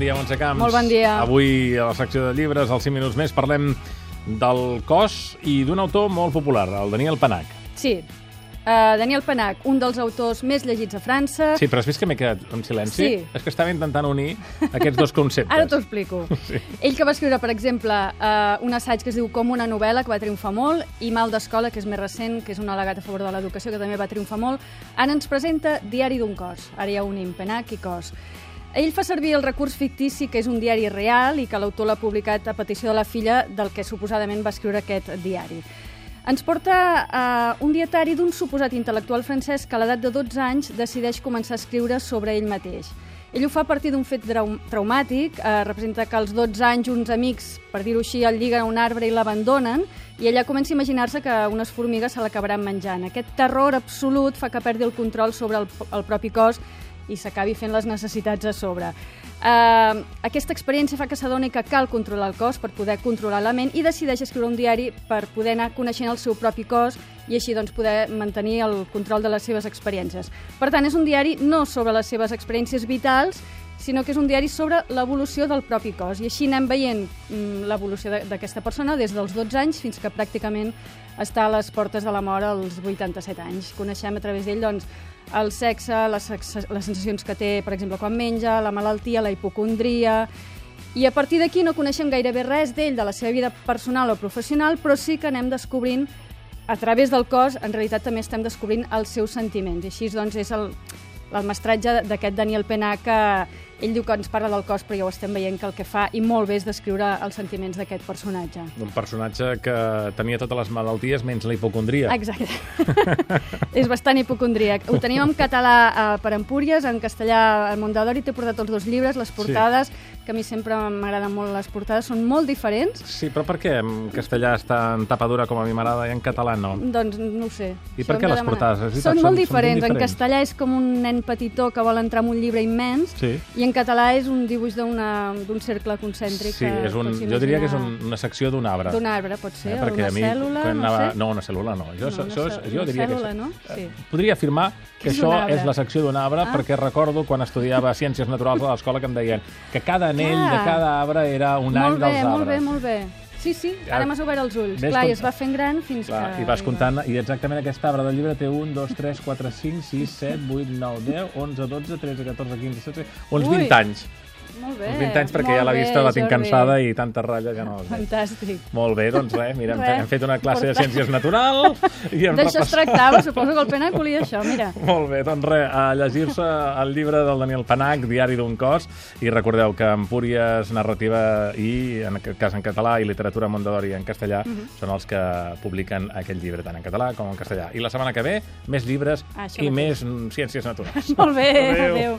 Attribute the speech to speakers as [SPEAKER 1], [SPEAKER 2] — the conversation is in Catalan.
[SPEAKER 1] dia, Montse Camps.
[SPEAKER 2] Molt bon dia.
[SPEAKER 1] Avui, a la secció de llibres, als 5 minuts més, parlem del cos i d'un autor molt popular, el Daniel Panac.
[SPEAKER 2] Sí. Uh, Daniel Panac, un dels autors més llegits a França.
[SPEAKER 1] Sí, però has vist que m'he quedat en silenci?
[SPEAKER 2] Sí.
[SPEAKER 1] És que estava intentant unir aquests dos conceptes.
[SPEAKER 2] Ara t'ho explico.
[SPEAKER 1] Sí.
[SPEAKER 2] Ell que va escriure, per exemple, uh, un assaig que es diu Com una novel·la, que va triomfar molt, i Mal d'escola, que és més recent, que és un al·legat a favor de l'educació, que també va triomfar molt, ara ens presenta Diari d'un cos. Ara ja unim Panac i cos. Ell fa servir el recurs fictici, que és un diari real i que l'autor l'ha publicat a petició de la filla del que suposadament va escriure aquest diari. Ens porta uh, un dietari d'un suposat intel·lectual francès que a l'edat de 12 anys decideix començar a escriure sobre ell mateix. Ell ho fa a partir d'un fet traum traumàtic, eh, representa que als 12 anys uns amics, per dir-ho així, el lliguen a un arbre i l'abandonen, i ella comença a imaginar-se que unes formigues se l'acabaran menjant. Aquest terror absolut fa que perdi el control sobre el, el propi cos i s'acabi fent les necessitats a sobre. Uh, aquesta experiència fa que s'adoni que cal controlar el cos per poder controlar la ment i decideix escriure un diari per poder anar coneixent el seu propi cos i així doncs, poder mantenir el control de les seves experiències. Per tant, és un diari no sobre les seves experiències vitals, sinó que és un diari sobre l'evolució del propi cos. I així anem veient mm, l'evolució d'aquesta persona des dels 12 anys fins que pràcticament està a les portes de la mort als 87 anys. Coneixem a través d'ell doncs, el sexe, les, les sensacions que té, per exemple, quan menja, la malaltia, la hipocondria... I a partir d'aquí no coneixem gairebé res d'ell, de la seva vida personal o professional, però sí que anem descobrint a través del cos, en realitat també estem descobrint els seus sentiments. I així doncs, és el, el mestratge d'aquest Daniel Penà que ell diu que ens parla del cos, però ja ho estem veient que el que fa, i molt bé, és descriure els sentiments d'aquest personatge.
[SPEAKER 1] Un personatge que tenia totes les malalties menys la hipocondria.
[SPEAKER 2] Exacte. és bastant hipocondríac. Ho tenim en català eh, per Empúries, en castellà al Mondadori, t'he portat els dos llibres, les portades, sí. que a mi sempre m'agraden molt les portades, són molt diferents.
[SPEAKER 1] Sí, però per què en castellà està en tapa dura com a mi m'agrada i en català no?
[SPEAKER 2] Doncs no ho sé.
[SPEAKER 1] I per què les portades?
[SPEAKER 2] Són, són molt diferents. Són diferents. En castellà és com un nen petitó que vol entrar en un llibre immens
[SPEAKER 1] sí.
[SPEAKER 2] i en català és un dibuix d'un cercle concèntric.
[SPEAKER 1] Sí, és un, jo diria que és un, una secció d'un arbre.
[SPEAKER 2] D'un arbre, pot ser,
[SPEAKER 1] eh, perquè
[SPEAKER 2] una
[SPEAKER 1] mi,
[SPEAKER 2] cèl·lula, no
[SPEAKER 1] anava...
[SPEAKER 2] sé.
[SPEAKER 1] No, una cèl·lula no. Jo,
[SPEAKER 2] no,
[SPEAKER 1] això,
[SPEAKER 2] una
[SPEAKER 1] jo diria
[SPEAKER 2] cèl·lula,
[SPEAKER 1] que...
[SPEAKER 2] no? Sí.
[SPEAKER 1] Podria afirmar que,
[SPEAKER 2] és
[SPEAKER 1] això
[SPEAKER 2] és
[SPEAKER 1] és la secció d'un arbre
[SPEAKER 2] ah.
[SPEAKER 1] perquè recordo quan estudiava Ciències Naturals a l'escola que em deien que cada anell Clar. de cada arbre era un
[SPEAKER 2] molt
[SPEAKER 1] any
[SPEAKER 2] bé,
[SPEAKER 1] dels arbres.
[SPEAKER 2] Molt bé, molt bé. Sí, sí, ara m'has obert els ulls. Clar, i es va fent gran fins
[SPEAKER 1] Clar,
[SPEAKER 2] que...
[SPEAKER 1] I vas comptant, i exactament aquest arbre del llibre té 1, 2, 3, 4, 5, 6, 7, 8, 9, 10, 11, 12, 13, 14, 15, 16... Uns
[SPEAKER 2] Ui.
[SPEAKER 1] 20 anys.
[SPEAKER 2] Bé.
[SPEAKER 1] Uns 20 anys perquè
[SPEAKER 2] molt
[SPEAKER 1] ja la vista
[SPEAKER 2] bé,
[SPEAKER 1] la tinc
[SPEAKER 2] Jordi.
[SPEAKER 1] cansada i tanta ratlla que no...
[SPEAKER 2] Fantàstic.
[SPEAKER 1] Molt bé, doncs res, mira, hem, hem fet una classe de Ciències Naturals i hem
[SPEAKER 2] D'això es
[SPEAKER 1] repassat-
[SPEAKER 2] tractava, suposo que el Pena volia això, mira.
[SPEAKER 1] Molt bé, doncs res, a llegir-se el llibre del Daniel Panac, Diari d'un cos, i recordeu que Empúries Narrativa i, en aquest cas en català, i Literatura Mondadori en castellà,
[SPEAKER 2] Mhm.
[SPEAKER 1] són els que publiquen aquell llibre, tant en català com en castellà. I la setmana que ve, més llibres
[SPEAKER 2] Això
[SPEAKER 1] i més ciències naturals.
[SPEAKER 2] Molt bé,
[SPEAKER 1] Adéu.
[SPEAKER 2] adéu.